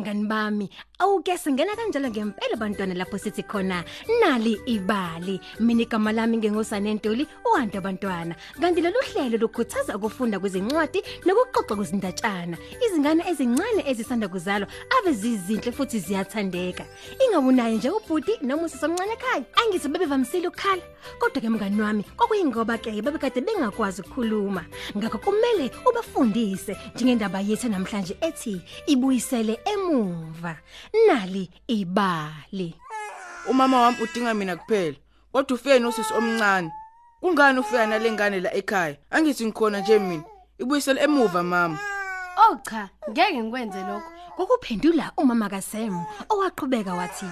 bangani bami. Awuke singena kanjalo ngempela bantwana lapho sithi khona nali ibali. Mina igama lami ngengosane Ntuli uhantu abantwana. Kanti lolu hlelo lukhuthaza ukufunda kwezincwadi nokuxoxa kwezindatshana. Izingane ezincane ezisanda kuzalwa ave zizinhle futhi ziyathandeka. Ingawunayo nje ubhuti noma usisomncane ekhaya. Angithi bebevamisile ukukhala. Kodwa ke mngani wami kwakuyingoba ke bebekade bengakwazi ukukhuluma. Ngakho kumele ubafundise njengendaba yethu namhlanje ethi ibuyisele emuva nali ibali Umama wami udinga mina kuphela. Kodwa ufike nosisi omncane. Kungani ufika nalengane la ekhaya? Angithi ngikhona nje mina. Ibuyisele emuva mama. Oh cha, ngeke ngikwenze lokho. kokuphendula umama kaSam owaqhubeka wathi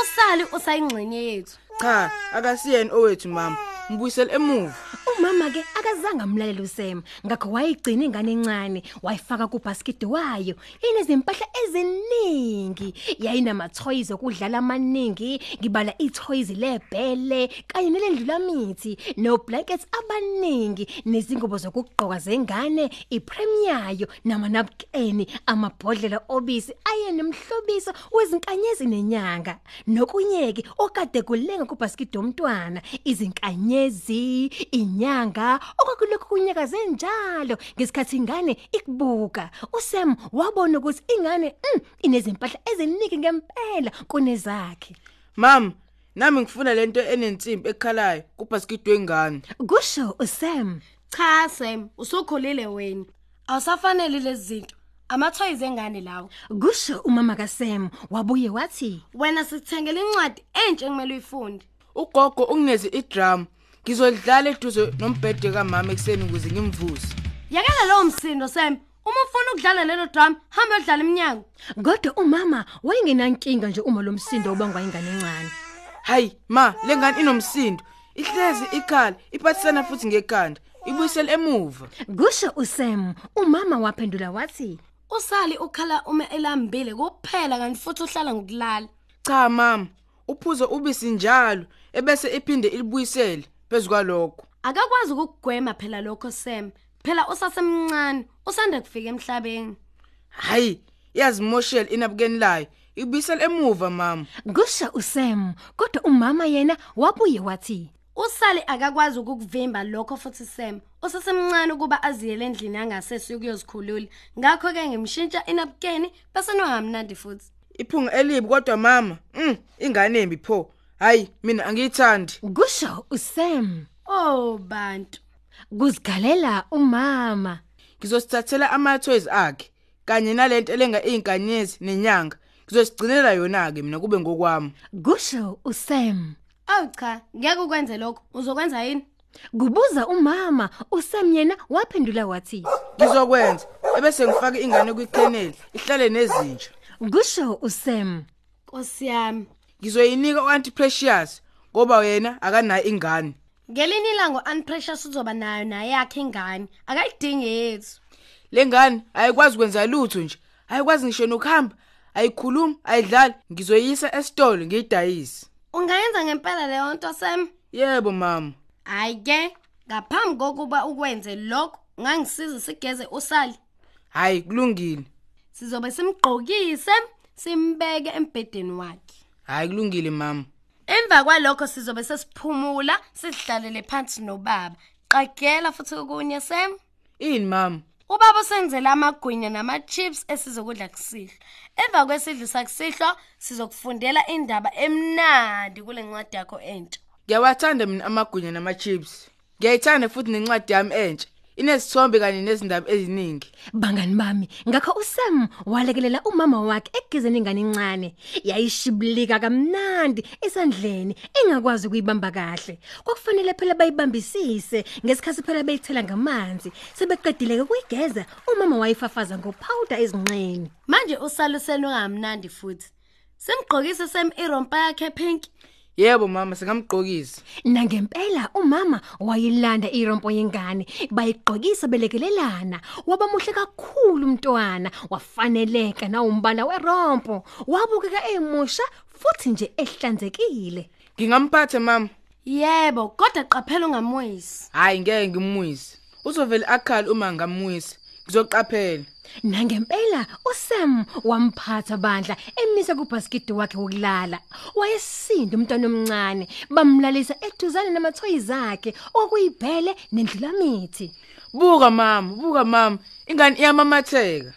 Usali usayingxenye yethu. Cha, akasiyeni owethu mama. Mbuyisele emuva. Umama ke akazange amlalela uSam ngakho wayigcina ingane encane wayifaka kubasket wayo. Inezimpahla eziningi yayinama toys okudlala amaningi ngibala itoys lebhele kanye nelendlula mithi no blankets abaningi nezingubo zokugqoka zengane ipremiyayo namanapkeni amabhodlela obisi ayenemhlobiso wezinkanyezi nenyanga. Nokunyeki okade kulenga kubasket omntwana izinkanyezi inyanga okwakulokhu kunyaka zenjalo ngesikhathi ingane ikubuka uSam wabona ukuthi ingane mm, inezimpahla eziningi ngempela kunezakhe Mama, nami ngifuna lento enensimbi ekhalayo kubasket wengane. kusho uSam Cha Sam, usukhulile wena. Awusafanele lezi zinto. Amathoyiz engane lawo. kusho umama kaSam wabuye wathi Wena sithengele incwadi entshe kumele uyifunde. Ugogo ungineze idrum. Ngizodlala eduze nombhede kamama ekseni ukuze ngimvuse. Yakela lo msindo Sam. Uma ufuna ukudlala lelo drum, hamba udlala eminyango. kodwa umama wayengenankinga nje uma lo msindo ubangwa ingane encane Hayi, ma, lengane inomsindo. Ihlezi ikhala, iphathisana futhi ngekhanda. Ibuyisele emuva. kusho uSam umama waphendula wathi Usali ukhala uma elambile kuphela kanti futhi uhlala ngokulala. Cha mama, uphuzo ubisi njalo ebese iphinde ilibuyisele phezukwalokho. Akakwazi ukugwema phela lokho Sam. Phela usasemncane, usanda kufika emhlabeni. Hayi, yazimoshela inabukeni layo. Ibuyisele emuva mama. kusho uSam kodwa umama yena wabuye wathi Usali akakwazi ukukuvimba lokho futhi Sam. Usasemncane ukuba aziyele endlini yangasese ukuyozikhulula. Ngakho ke ngimshintsha inapkeni bese nohamnandi futhi. Iphunga elibi kodwa mama, mm, ingane embi pho. Hayi, mina angiyithandi. kusho uSam Oh bantu. kuzigalela umama Ngizosithathela ama toys akhe kanye nalento elenga izinkanyezi nenyanga. Ngizosigcinela yona ke mina kube ngokwami. kusho uSam Awu cha, ngeke ukwenze lokho. Uzokwenza yini? kubuza umama uSam yena waphendula wathi Ngizokwenza ebese ngifaka ingane kwikheneli ihlale nezinja. kusho uSam Nkosi yami. Ngizoyinika uAuntie Precious ngoba yena akanayo ingane. Ngelinye ilanga uNprecious uzoba nayo naye yakhe ingane. Akayidingi yethu. Lengane ayikwazi kwenza lutho nje. Ayikwazi ngisho nokuhamba, ayikhuluma, ayidlali. Ngizoyisa esitolo ngiyidayise. Ungayenza ngempela leyo nto Sam? Yebo mama. Ayike, ngaphambi kokuba ukwenze lokho, ngangisiza sigeze usali. Hayi kulungile. Sizobe simgqokise, simbeke embedeni wakhe. Hayi kulungile mama. Emva kwalokho sizobe sesiphumula, sidlalele phansi nobaba. Qagela futhi okunye Sam. Ini mama? Ubaba senzela amagwinya nama chips esizokudla kusihlwa. Emva kwesidlo sakusihlwa sizokufundela indaba emnandi kule ncwadi yakho entsha. Ngiyawathanda mina amagunya nama chips. Ngiyayithanda futhi nencwadi yami entsha. Inesithombe kanye nezindaba eziningi. bangani bami ngakho uSam walekelela umama wakhe egezeni ingane encane yayishibilika kamnandi esandleni engakwazi ukuyibamba kahle kwakufanele phela bayibambisise ngesikhathi phela beyithela ngamanzi sebeqedile ukuyigeza umama wayifafaza ngopowder ezinqeni Manje usalo senongamnandi futhi. Simgqokise Sam irompa yakhe pink. Yebo mama singamgqokisa. nangempela umama wayilanda irompo yengane bayigqokisa belekelelana wabamuhle kakhulu umntwana wafaneleka na umbala werompo wabukeka emusha futhi nje ehlanzekile Ngingamphatha mama. Yebo, kodwa qaphela ungamwisi. Hayi ngeke ngimwise. Uzovela akhala uma ngamwisa. Ngizoqaphela. Nangempela uSam wamphatha bandla emisa kubasket wakhe wokulala. Wayesinda umntwana omncane bamlalisa eduzane namathoyizi akhe okuyibhele nendlulamithi. Buka mama, buka mama. Ingane iyamamatheka.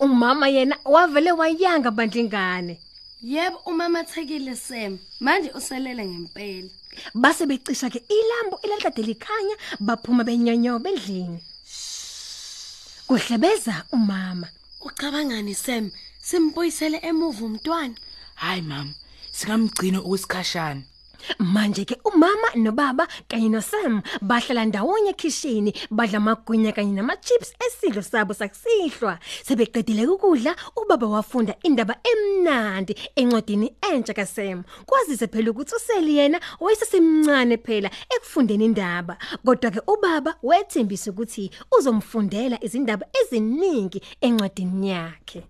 Umama yena wavele wayanga bandla ingane. Yebo umamathekile Sam manje uselele ngempela Base becisha ke ilambu elalkade likhanya baphuma benyonyoba endlini. Kuhlebeza umama. Ucabangani Sam simboyisele emuva umntwana Hayi mama, singamgcina ukusikhashana. Manje ke umama nobaba kanye noSam bahlala ndawonye ekitchen badla amagwinya kanye nama chips esidlo sabo sakusihlwa. Sebeqedile ukudla ubaba wafunda indaba emnandi encwadini entsha kaSam kwazise phela ukuthi useli yena wayesesemncane phela ekufundeni indaba. Kodwa ke ubaba wethembisa ukuthi uzomfundela izindaba eziningi encwadini yakhe.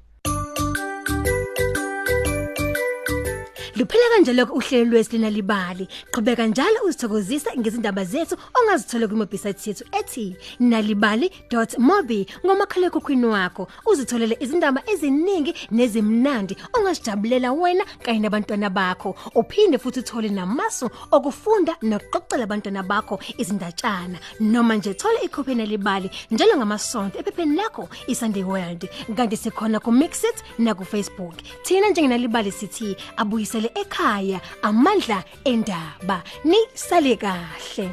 Luphela kanjalo ke uhlelo lwesilina libali. Qhubeka njalo uzithokozisa ngezindaba zethu ongazithola ku website yethu ethi nalibali.mobi ngomakhala ekhukhwini wakho. Uzitholele izindaba eziningi nezimnandi ongazijabulela wena kanye nabantwana bakho. Uphinde futhi uthole namasu okufunda nokuxoxela abantwana bakho izindatshana noma nje thola ikhophi nalibali njalo ngamasonto ephepheni lakho iSunday World. Kanti sikhona ku Mixit na ku Facebook. Thina njengenalibali sithi abuyisele ekhaya amandla endaba ni sale kahle.